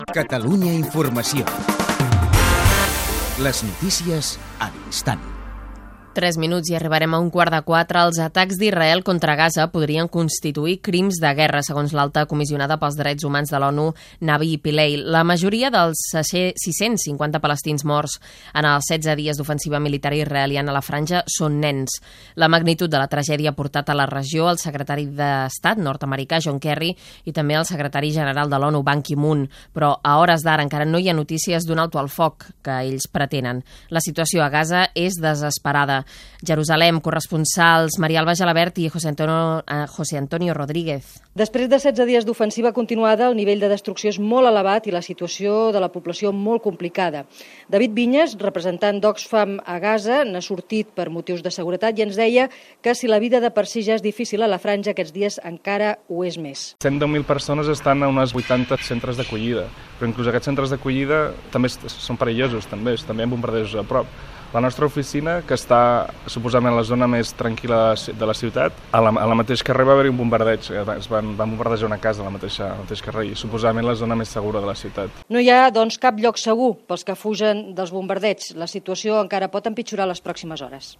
Catalunya Informació. Les notícies a l'instant. 3 minuts i arribarem a un quart de quatre. Els atacs d'Israel contra Gaza podrien constituir crims de guerra, segons l'alta comissionada pels drets humans de l'ONU, Navi Pillay. La majoria dels 650 palestins morts en els 16 dies d'ofensiva militar israeliana a la franja són nens. La magnitud de la tragèdia ha portat a la regió el secretari d'Estat nord-americà, John Kerry, i també el secretari general de l'ONU, Ban Ki-moon. Però a hores d'ara encara no hi ha notícies d'un alto al foc que ells pretenen. La situació a Gaza és desesperada. Jerusalem, corresponsals Maria Alba Gelabert i José Antonio, eh, José Antonio Rodríguez. Després de 16 dies d'ofensiva continuada, el nivell de destrucció és molt elevat i la situació de la població molt complicada. David Vinyes, representant d'Oxfam a Gaza, n'ha sortit per motius de seguretat i ens deia que si la vida de per si ja és difícil a la franja, aquests dies encara ho és més. 110.000 persones estan a unes 80 centres d'acollida, però inclús aquests centres d'acollida també són perillosos, també, també hi ha bombardejos a prop. La nostra oficina, que està suposadament a la zona més tranquil·la de la ciutat, a la, a la mateix carrer va haver-hi un bombardeig. Es van, van bombardejar una casa a la mateixa, al mateix carrer i suposadament la zona més segura de la ciutat. No hi ha, doncs, cap lloc segur pels que fugen dels bombardeigs. La situació encara pot empitjorar les pròximes hores.